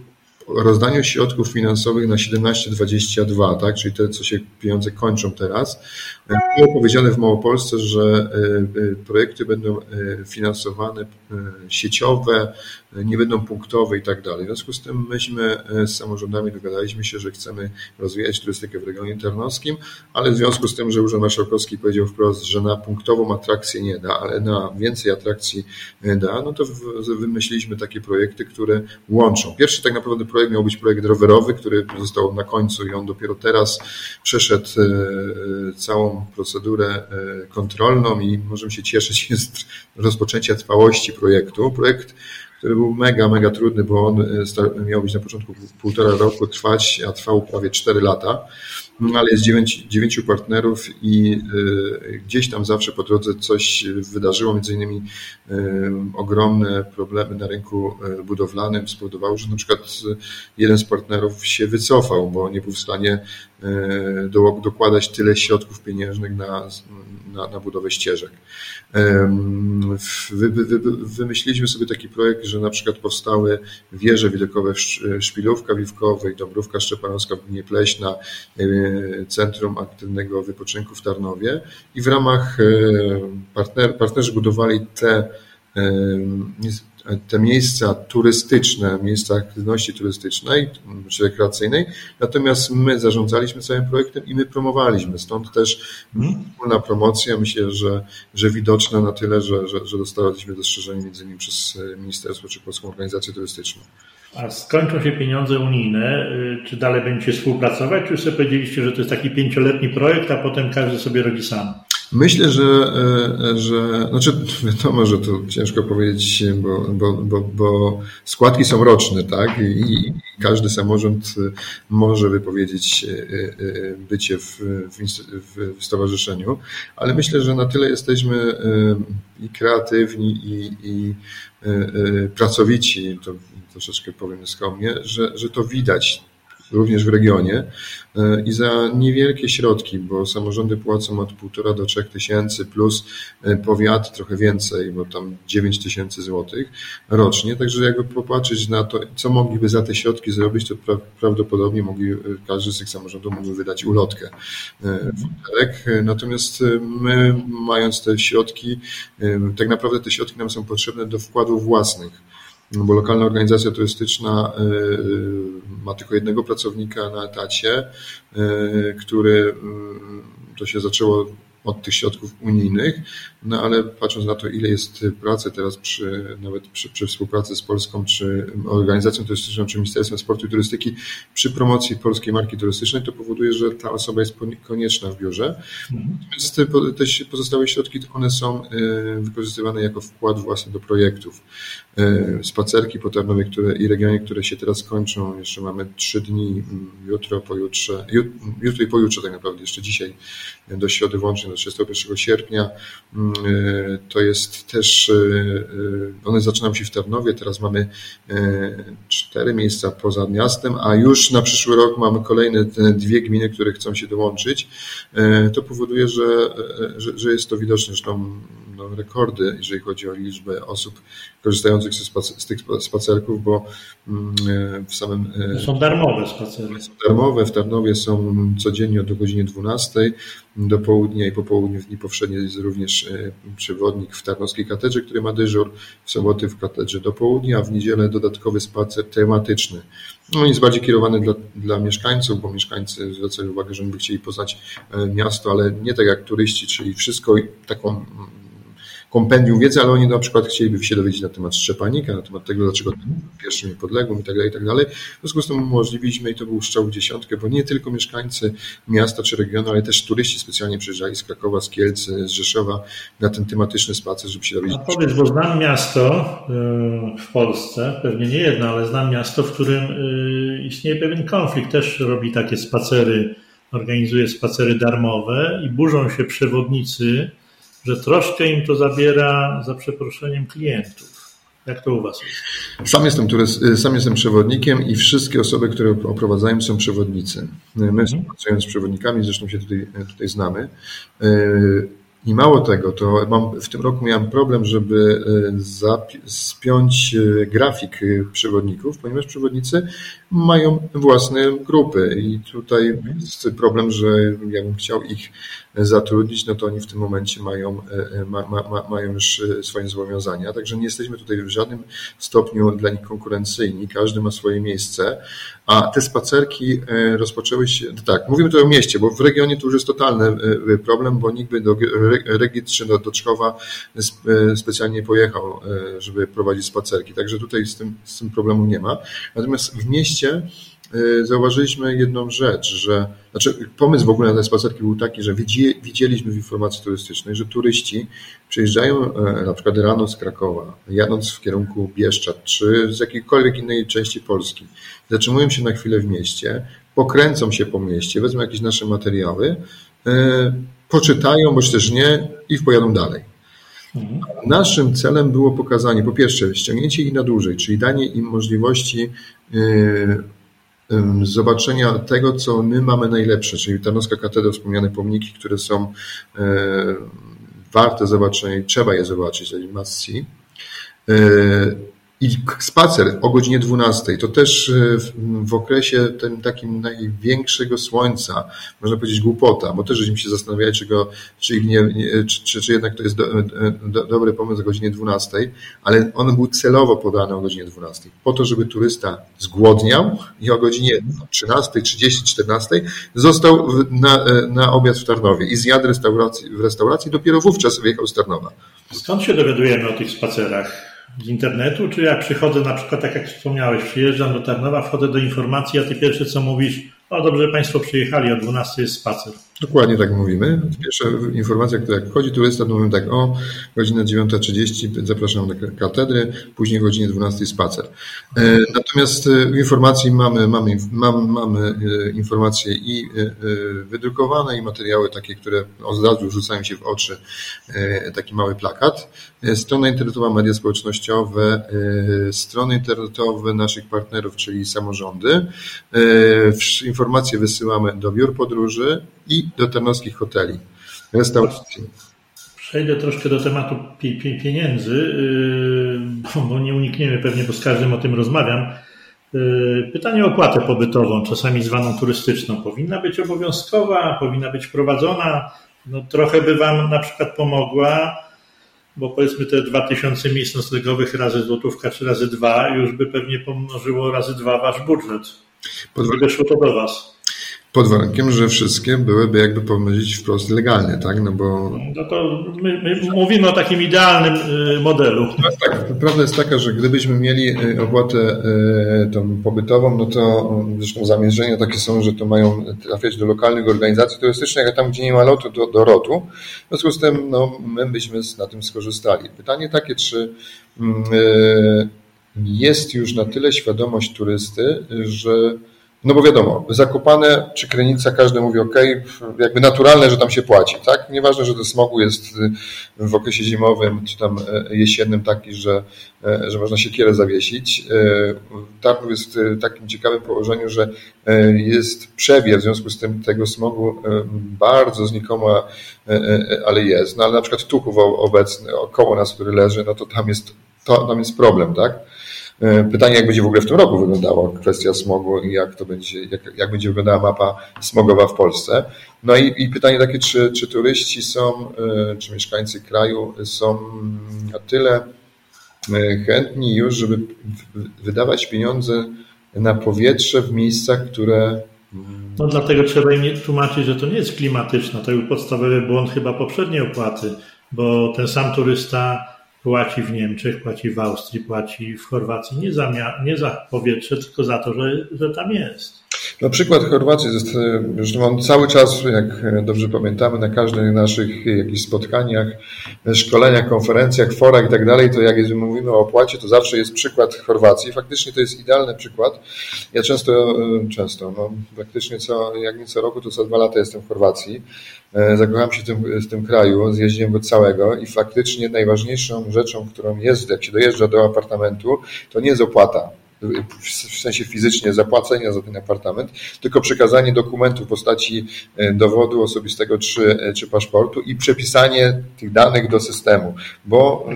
Speaker 2: rozdaniu środków finansowych na 17-22, tak, czyli te, co się pieniądze kończą teraz, było powiedziane w Małopolsce, że e, e, projekty będą e, finansowane sieciowe, nie będą punktowe i tak dalej. W związku z tym myśmy z samorządami dogadaliśmy się, że chcemy rozwijać turystykę w regionie tarnowskim, ale w związku z tym, że Urząd Marszałkowski powiedział wprost, że na punktową atrakcję nie da, ale na więcej atrakcji da, no to wymyśliliśmy takie projekty, które łączą. Pierwszy tak naprawdę projekt miał być projekt rowerowy, który został na końcu i on dopiero teraz przeszedł całą procedurę e, kontrolną i możemy się cieszyć z rozpoczęcia trwałości projektu. Projekt, który był mega, mega trudny, bo on e, miał być na początku półtora roku trwać, a trwał prawie cztery lata. No, ale jest dziewięć, dziewięciu partnerów i y, gdzieś tam zawsze po drodze coś wydarzyło, między innymi ogromne problemy na rynku budowlanym spowodowały, że na przykład jeden z partnerów się wycofał, bo nie był w stanie dokładać tyle środków pieniężnych na, na, na budowę ścieżek. Wy, wy, wymyśliliśmy sobie taki projekt, że na przykład powstały wieże widokowe Szpilówka Wiwkowa i Dąbrówka Szczepanowska w gminie Pleśna, Centrum Aktywnego Wypoczynku w Tarnowie i w ramach partner, partnerzy budowali te te miejsca turystyczne, miejsca aktywności turystycznej czy rekreacyjnej, natomiast my zarządzaliśmy całym projektem i my promowaliśmy. Stąd też mhm. wspólna promocja, myślę, że, że widoczna na tyle, że, że, że dostaliśmy dostrzeżenie między innymi przez Ministerstwo czy Polską Organizację Turystyczną.
Speaker 1: A skończą się pieniądze unijne, y, czy dalej będziecie współpracować, czy sobie powiedzieliście, że to jest taki pięcioletni projekt, a potem każdy sobie robi sam?
Speaker 2: Myślę, że, e, że znaczy wiadomo, że to ciężko powiedzieć, bo, bo, bo, bo składki są roczne, tak? I, I, każdy samorząd może wypowiedzieć e, e, bycie w, w, w stowarzyszeniu, ale myślę, że na tyle jesteśmy i kreatywni, i, i pracowici, to troszeczkę powiem skromnie, że, że to widać również w regionie e, i za niewielkie środki, bo samorządy płacą od 1,5 do 3 tysięcy plus e, powiat trochę więcej, bo tam 9 tysięcy złotych rocznie. Także jakby popatrzeć na to, co mogliby za te środki zrobić, to pra prawdopodobnie mogli, e, każdy z tych samorządów mógłby wydać ulotkę. Natomiast my, mając te środki, tak naprawdę te środki nam są potrzebne do wkładów własnych bo lokalna organizacja turystyczna y, y, ma tylko jednego pracownika na etacie, y, który to się zaczęło od tych środków unijnych, no ale patrząc na to, ile jest pracy teraz przy, nawet przy, przy współpracy z Polską, czy organizacją turystyczną, czy Ministerstwem Sportu i Turystyki, przy promocji polskiej marki turystycznej, to powoduje, że ta osoba jest konieczna w biurze. Natomiast te pozostałe środki, one są wykorzystywane jako wkład własny do projektów. E, spacerki po Tarnowie które, i regionie, które się teraz kończą. Jeszcze mamy trzy dni, jutro, pojutrze, jutro i pojutrze tak naprawdę, jeszcze dzisiaj do środy włącznie, do 31 sierpnia. E, to jest też, e, one zaczynają się w Tarnowie, teraz mamy cztery miejsca poza miastem, a już na przyszły rok mamy kolejne dwie gminy, które chcą się dołączyć. To powoduje, że, że, że jest to widoczne, tam no, rekordy, jeżeli chodzi o liczbę osób korzystających z tych spacerków, bo mm, e, w samym...
Speaker 1: E, są darmowe spacery.
Speaker 2: Są darmowe, w Tarnowie są codziennie do godziny 12 do południa i po południu w dni powszednie jest również e, przewodnik w Tarnowskiej Katedrze, który ma dyżur, w soboty w katedrze do południa, a w niedzielę dodatkowy spacer tematyczny. No, on jest bardziej kierowany dla, dla mieszkańców, bo mieszkańcy zwracają uwagę, że oni by chcieli poznać miasto, ale nie tak jak turyści, czyli wszystko taką kompendium wiedzy, ale oni na przykład chcieliby się dowiedzieć na temat Szczepanika, na temat tego, dlaczego pierwszym niepodległym i tak dalej, i tak dalej. W związku z tym umożliwiliśmy i to był strzał w dziesiątkę, bo nie tylko mieszkańcy miasta czy regionu, ale też turyści specjalnie przyjeżdżali z Krakowa, z Kielc, z Rzeszowa na ten tematyczny spacer, żeby się dowiedzieć.
Speaker 1: A powiedz, bo znam miasto y, w Polsce, pewnie nie jedno, ale znam miasto, w którym y, istnieje pewien konflikt. Też robi takie spacery, organizuje spacery darmowe i burzą się przewodnicy, że troszkę im to zabiera, za przeproszeniem, klientów. Jak to u Was jest?
Speaker 2: Sam jestem, sam jestem przewodnikiem i wszystkie osoby, które oprowadzają są przewodnicy. My mhm. pracując z przewodnikami, zresztą się tutaj, tutaj znamy. I mało tego, to mam, w tym roku miałem problem, żeby spiąć grafik przewodników, ponieważ przewodnicy mają własne grupy i tutaj jest problem, że ja bym chciał ich zatrudnić, no to oni w tym momencie mają, e, e, ma, ma, mają już e, swoje zobowiązania. Także nie jesteśmy tutaj w żadnym stopniu dla nich konkurencyjni. Każdy ma swoje miejsce. A te spacerki rozpoczęły się, tak, mówimy tutaj o mieście, bo w regionie to już jest totalny problem, bo nikt by do Regit do, Czkowa specjalnie pojechał, żeby prowadzić spacerki. Także tutaj z tym, z tym problemu nie ma. Natomiast w mieście zauważyliśmy jedną rzecz, że znaczy pomysł w ogóle na te spacerki był taki, że widzieliśmy w informacji turystycznej, że turyści przyjeżdżają e, na przykład rano z Krakowa, jadąc w kierunku Bieszczad czy z jakiejkolwiek innej części Polski, zatrzymują się na chwilę w mieście, pokręcą się po mieście, wezmą jakieś nasze materiały, e, poczytają, bądź też nie i pojadą dalej. Mhm. Naszym celem było pokazanie, po pierwsze, ściągnięcie ich na dłużej, czyli danie im możliwości e, zobaczenia tego, co my mamy najlepsze, czyli Tarnowska Katedra, wspomniane pomniki, które są warte zobaczenia i trzeba je zobaczyć, must see. I spacer o godzinie 12 to też e, w, okresie tym takim największego słońca, można powiedzieć głupota, bo też żeśmy się zastanawiali, czy, go, czy, nie, czy, czy, czy jednak to jest do, e, do, dobry pomysł o godzinie 12, ale on był celowo podany o godzinie 12, po to, żeby turysta zgłodniał i o godzinie 13, 30, 14 został na, e, na obiad w Tarnowie i zjadł restauracji, w restauracji, dopiero wówczas wyjechał z Tarnowa.
Speaker 1: Skąd się dowiadujemy o tych spacerach? Z internetu, czy jak przychodzę na przykład, tak jak wspomniałeś, przyjeżdżam do Tarnowa, wchodzę do informacji, a ty pierwsze co mówisz, o dobrze, Państwo przyjechali, o 12 jest spacer.
Speaker 2: Dokładnie tak mówimy. Pierwsza informacja, która jak wchodzi turysta, to mówimy tak, o godzina 9.30 zapraszam do katedry, później godzinie 12 spacer. E, natomiast e, informacji mamy, mamy, mamy, mamy e, informacje i wydrukowane, i materiały takie, które od razu rzucają się w oczy, taki mały plakat. Strona internetowa, media społecznościowe, strony internetowe naszych partnerów, czyli samorządy. Informacje wysyłamy do biur podróży, i do tarnowskich hoteli, restauracji.
Speaker 1: Przejdę troszkę do tematu pieniędzy, yy, bo nie unikniemy pewnie, bo z każdym o tym rozmawiam. Yy, pytanie o opłatę pobytową, czasami zwaną turystyczną, powinna być obowiązkowa, powinna być wprowadzona. No, trochę by Wam na przykład pomogła, bo powiedzmy te 2000 miejsc noclegowych razy złotówka czy razy dwa już by pewnie pomnożyło razy dwa Wasz budżet. Podwójnie szło to do Was.
Speaker 2: Pod warunkiem, że wszystkie byłyby, jakby powiedzieć, wprost legalne, tak? No bo.
Speaker 1: No to my, my mówimy o takim idealnym y, modelu.
Speaker 2: No tak, prawda jest taka, że gdybyśmy mieli y, opłatę y, tą pobytową, no to zresztą zamierzenia takie są, że to mają trafiać do lokalnych organizacji turystycznych, a tam, gdzie nie ma lotu, do, do rotu. W związku z tym, no, my byśmy na tym skorzystali. Pytanie takie, czy mm, jest już na tyle świadomość turysty, że no bo wiadomo, Zakopane czy Krynica, każdy mówi ok, jakby naturalne, że tam się płaci, tak? Nieważne, że to smogu jest w okresie zimowym czy tam e, jesiennym taki, że, e, że można się kierę zawiesić. E, Tarnów jest w takim ciekawym położeniu, że jest przewiew, w związku z tym tego smogu bardzo znikoma, ale jest. No ale na przykład Tuchów obecny, około nas, który leży, no to tam jest, to, tam jest problem, tak? E, pytanie, jak będzie w ogóle w tym roku wyglądała kwestia smogu i jak to będzie, jak, jak będzie wyglądała mapa smogowa w Polsce. No i, i pytanie takie, czy, czy turyści są, e, czy mieszkańcy kraju są na tyle e, chętni już, żeby wydawać pieniądze na powietrze w miejscach, które
Speaker 1: no dlatego trzeba im tłumaczyć, że to nie jest klimatyczne. To był podstawowy błąd chyba poprzedniej opłaty, bo ten sam turysta płaci w Niemczech, płaci w Austrii, płaci w Chorwacji nie za, nie za powietrze, tylko za to, że, że tam jest.
Speaker 2: No przykład Chorwacji jest, zresztą cały czas, jak dobrze pamiętamy, na każdych naszych jakichś spotkaniach, szkoleniach, konferencjach, forach i tak dalej, to jak mówimy o opłacie, to zawsze jest przykład Chorwacji. Faktycznie to jest idealny przykład. Ja często, często, no praktycznie co, jak nie co roku, to co dwa lata jestem w Chorwacji. E, zakochałem się w tym, w tym kraju, zjeździłem go całego i faktycznie najważniejszą rzeczą, którą jest, jak się dojeżdża do apartamentu, to nie jest opłata w sensie fizycznie zapłacenia za ten apartament, tylko przekazanie dokumentu w postaci e, dowodu osobistego czy, e, czy paszportu i przepisanie tych danych do systemu, bo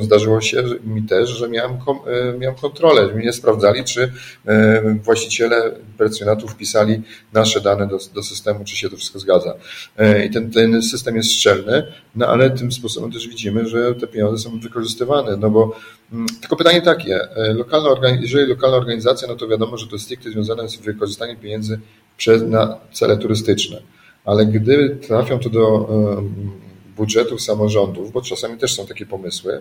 Speaker 2: zdarzyło się mi też, że miałem, e, miałem kontrolę, mnie sprawdzali, czy właściciele pensjonatu wpisali nasze dane do, do systemu, czy się to wszystko zgadza. I ten, ten system jest szczelny, no ale tym sposobem też widzimy, że te pieniądze są wykorzystywane, no bo mm, tylko pytanie takie, lokalna lokalna organizacja, no to wiadomo, że to stricte związane z wykorzystaniem pieniędzy przez, na cele turystyczne. Ale gdy trafią to do budżetów samorządów, bo czasami też są takie pomysły,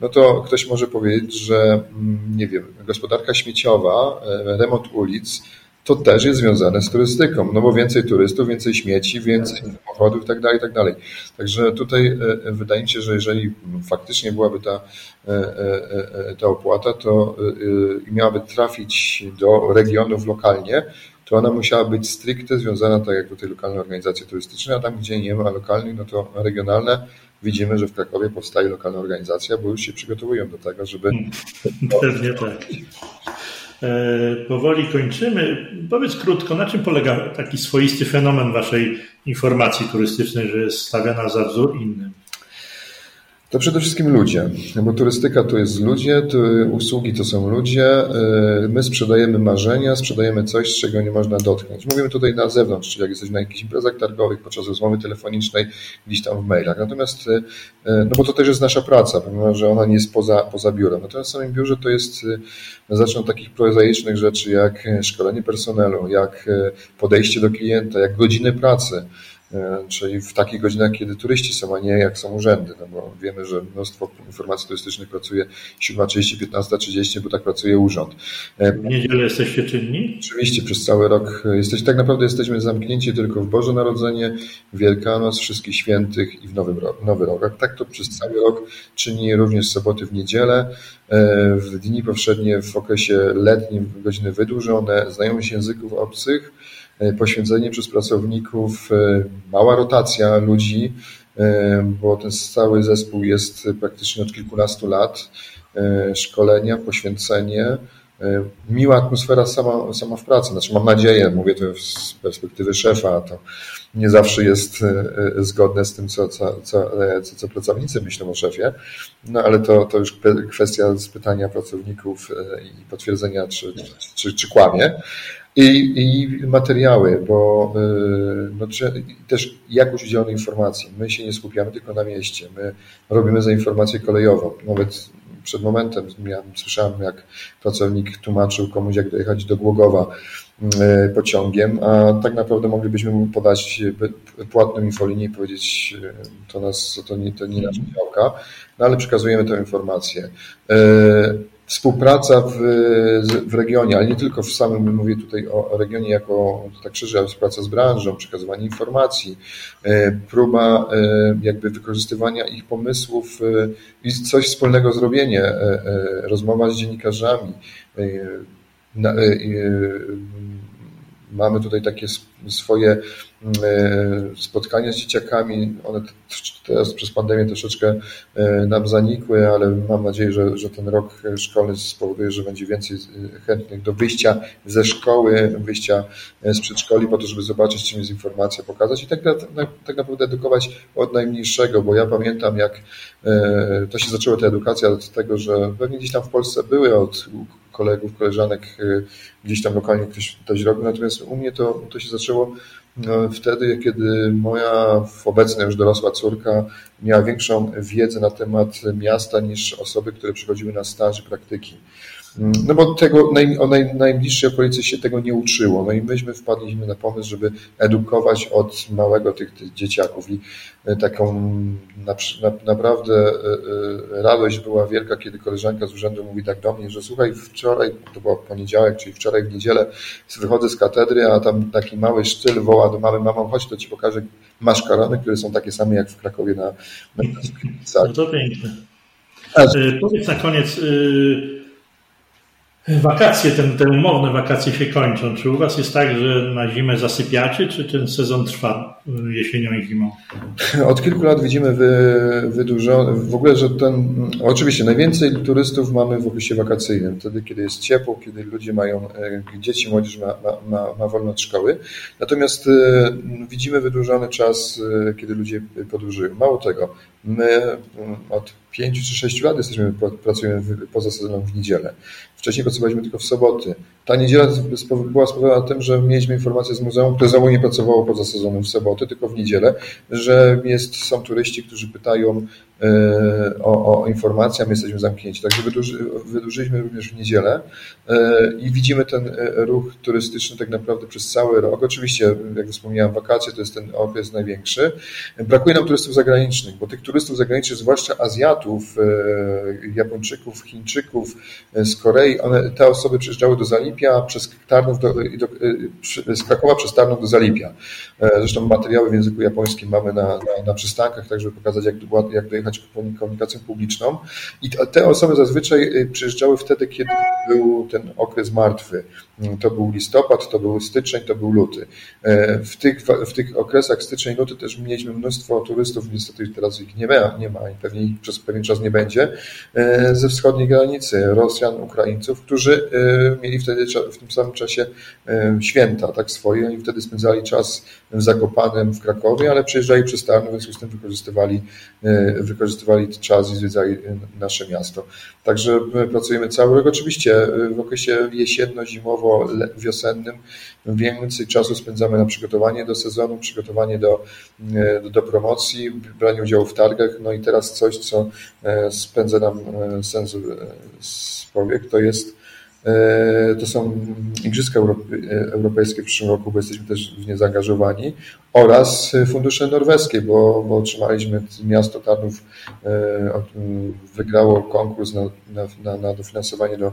Speaker 2: no to ktoś może powiedzieć, że mm, nie wiem, gospodarka śmieciowa, e, remont ulic, to też jest związane z turystyką, no bo więcej turystów, więcej śmieci, więcej samochodów tak dalej, tak dalej. Także tutaj e, e, wydaje mi się, że jeżeli faktycznie byłaby ta, e, ta opłata, to miałaby trafić do regionów lokalnie, to ona musiała być stricte związana, tak jak do tej lokalnej organizacji turystycznej, a tam, gdzie nie ma lokalnych, no to regionalne. Widzimy, że w Krakowie powstaje lokalna organizacja, bo już się przygotowują do tego, żeby...
Speaker 1: Pewnie tak. Powoli kończymy. Powiedz krótko, na czym polega taki swoisty fenomen Waszej informacji turystycznej, że jest stawiana za wzór innym?
Speaker 2: To przede wszystkim ludzie, bo turystyka to jest ludzie, to usługi to są ludzie. Y, my sprzedajemy marzenia, sprzedajemy coś, czego nie można dotknąć. Mówimy tutaj na zewnątrz, czyli jak jesteśmy na jakichś imprezach targowych, podczas rozmowy telefonicznej, gdzieś tam w mailach. Natomiast, y, y, no bo to też jest nasza praca, pomimo że ona nie jest poza, poza biurem. Natomiast w samym biurze to jest, zacznę od takich prozaicznych rzeczy, jak szkolenie personelu, jak podejście do klienta, jak godziny pracy. E, czyli w takich godzinach, kiedy turyści są, a nie jak są urzędy, no bo wiemy, że mnóstwo informacji turystycznych pracuje 7.30, 15.30, bo tak pracuje urząd.
Speaker 1: E, w niedzielę jesteście czynni?
Speaker 2: Oczywiście, przez cały rok jesteś, tak naprawdę jesteśmy zamknięci tylko w Boże Narodzenie, Wielkanoc, Wszystkich Świętych i w Nowy Rok. Nowy rok. Tak to przez cały rok czyni również soboty w niedzielę, w dni powszednie w okresie letnim godziny wydłużone, znajomość języków obcych, E, poświęcenie przez pracowników, e, mała rotacja ludzi, e, bo ten cały zespół jest praktycznie od kilkunastu lat. Szkolenia, poświęcenie, miła atmosfera sama, sama w pracy. Znaczy mam nadzieję, mówię to z perspektywy szefa, to nie zawsze jest zgodne z tym, co, co, co, co, co pracownicy myślą o szefie, no ale to, to już kwestia spytania pracowników i potwierdzenia, czy, czy, czy kłamie. I, i materiały, bo no, też jakość udzielonej informacji. My się nie skupiamy tylko na mieście. My robimy za informację kolejową. Nawet przed momentem ja słyszałem, jak pracownik tłumaczył komuś, jak dojechać do Głogowa y, pociągiem, a tak naprawdę moglibyśmy mu podać płatną infolinię i powiedzieć, y, to, nas, to, nie, to nie nasza działka, no ale przekazujemy tę informację współpraca w, w regionie, ale nie tylko w samym, mówię tutaj o regionie jako tak szerzej, ale współpraca z branżą, przekazywanie informacji, e, próba e, jakby wykorzystywania ich pomysłów e, i coś wspólnego zrobienie, rozmowa z dziennikarzami, Mamy tutaj takie swoje mm, e, spotkania z dzieciakami. One teraz przez pandemię troszeczkę e, nam zanikły, ale mam nadzieję, że, że ten rok szkolny spowoduje, że będzie więcej e, chętnych do wyjścia ze szkoły, wyjścia z przedszkoli po to, żeby zobaczyć, czym jest informacja, pokazać i tak, tak naprawdę edukować od najmniejszego, bo ja pamiętam, jak to się zaczęła ta edukacja od tego, że pewnie gdzieś tam w Polsce były od kolegów, koleżanek y, gdzieś tam lokalnie ktoś, ktoś robił. Natomiast u mnie to, to się zaczęło no, wtedy, kiedy moja obecna już dorosła córka miała większą wiedzę na temat miasta niż osoby, które przychodziły na staż praktyki. No bo tego, o naj, najbliższej okolicy się tego nie uczyło. No i myśmy wpadliśmy na pomysł, żeby edukować od małego tych, tych dzieciaków i e, taką na, na, naprawdę e, e, radość była wielka, kiedy koleżanka z urzędu mówi tak do mnie, że słuchaj, wczoraj, to był poniedziałek, czyli wczoraj w niedzielę wychodzę z katedry, a tam taki mały sztyl woła do mamy, mamo, chodź, to ci pokażę maszkarony, które są takie same jak w Krakowie na, na
Speaker 1: No to piękne. Powiedz na koniec, y, Wakacje, ten, te umowne wakacje się kończą. Czy u Was jest tak, że na zimę zasypiacie, czy ten sezon trwa jesienią i zimą?
Speaker 2: Od kilku lat widzimy wy, wydłużone, w ogóle, że ten, oczywiście najwięcej turystów mamy w okresie wakacyjnym, wtedy, kiedy jest ciepło, kiedy ludzie mają, e, dzieci, młodzież ma, ma, ma, wolne od szkoły. Natomiast e, widzimy wydłużony czas, e, kiedy ludzie podróżują. Mało tego, my od pięciu czy sześciu lat jesteśmy, pracujemy poza sezonem w niedzielę. Wcześniej pracowaliśmy tylko w soboty. Ta niedziela była spowodowana tym, że mieliśmy informację z muzeum, które znowu nie pracowało poza sezonem w soboty, tylko w niedzielę, że jest, są turyści, którzy pytają o, o informacje, a my jesteśmy zamknięci. Także wydłuży, wydłużyliśmy również w niedzielę e, i widzimy ten e, ruch turystyczny tak naprawdę przez cały rok. Oczywiście, jak wspomniałem, wakacje to jest ten okres największy. Brakuje nam turystów zagranicznych, bo tych turystów zagranicznych, zwłaszcza Azjatów, Japończyków, Chińczyków z Korei, one, te osoby przyjeżdżały do Zalipia, przez Tarnów do, do, z Krakowa przez Tarnów do Zalipia. E, zresztą materiały w języku japońskim mamy na, na, na przystankach, tak żeby pokazać, jak, jak dojechać komunikacją publiczną. I te osoby zazwyczaj przyjeżdżały wtedy, kiedy był ten okres martwy. To był listopad, to był styczeń, to był luty. W tych, w tych okresach styczeń, luty też mieliśmy mnóstwo turystów, niestety teraz ich nie ma, nie ma i pewnie ich przez pewien czas nie będzie, ze wschodniej granicy, Rosjan, Ukraińców, którzy mieli wtedy w tym samym czasie święta tak swoje. Oni wtedy spędzali czas w Zakopanem, w Krakowie, ale przyjeżdżali przez Tarnów, w związku z tym wykorzystywali, e, wykorzystywali czas i zwiedzali e, nasze miasto. Także my pracujemy cały rok. Oczywiście e, w okresie jesienno-zimowo-wiosennym więcej czasu spędzamy na przygotowanie do sezonu, przygotowanie do, do promocji, branie udziału w targach. No i teraz coś, co spędza nam sens z powiek, to jest E, to są Igrzyska Europejskie w przyszłym roku, bo jesteśmy też w nie zaangażowani, oraz fundusze norweskie, bo, bo otrzymaliśmy miasto Tarnów, e, wygrało konkurs na, na, na dofinansowanie do,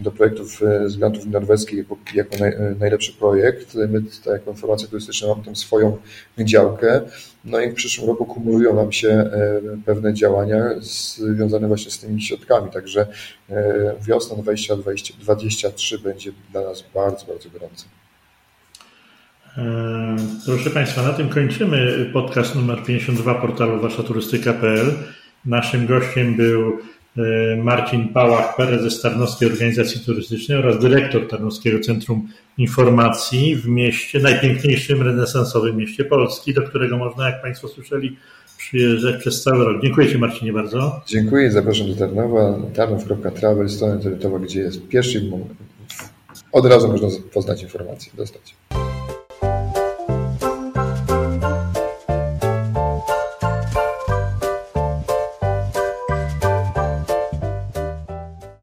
Speaker 2: do projektów z grantów norweskich jako, jako naj, najlepszy projekt. My, tak jako informacja turystyczna, mamy tam swoją działkę. No i w przyszłym roku kumulują nam się e, pewne działania związane właśnie z tymi środkami, także e, wiosna 2023 będzie dla nas bardzo, bardzo gorąca.
Speaker 1: E, proszę Państwa, na tym kończymy podcast numer 52 portalu waszaturystyka.pl. Naszym gościem był Marcin Pałach, prezes Tarnowskiej Organizacji Turystycznej oraz dyrektor Tarnowskiego Centrum Informacji w mieście, najpiękniejszym renesansowym mieście Polski, do którego można, jak Państwo słyszeli, przyjeżdżać przez cały rok. Dziękuję Ci Marcinie bardzo.
Speaker 2: Dziękuję, zapraszam do Tarnowa, tarnów.travel, strona internetowa, gdzie jest pierwszy, od razu można poznać informacje, dostać.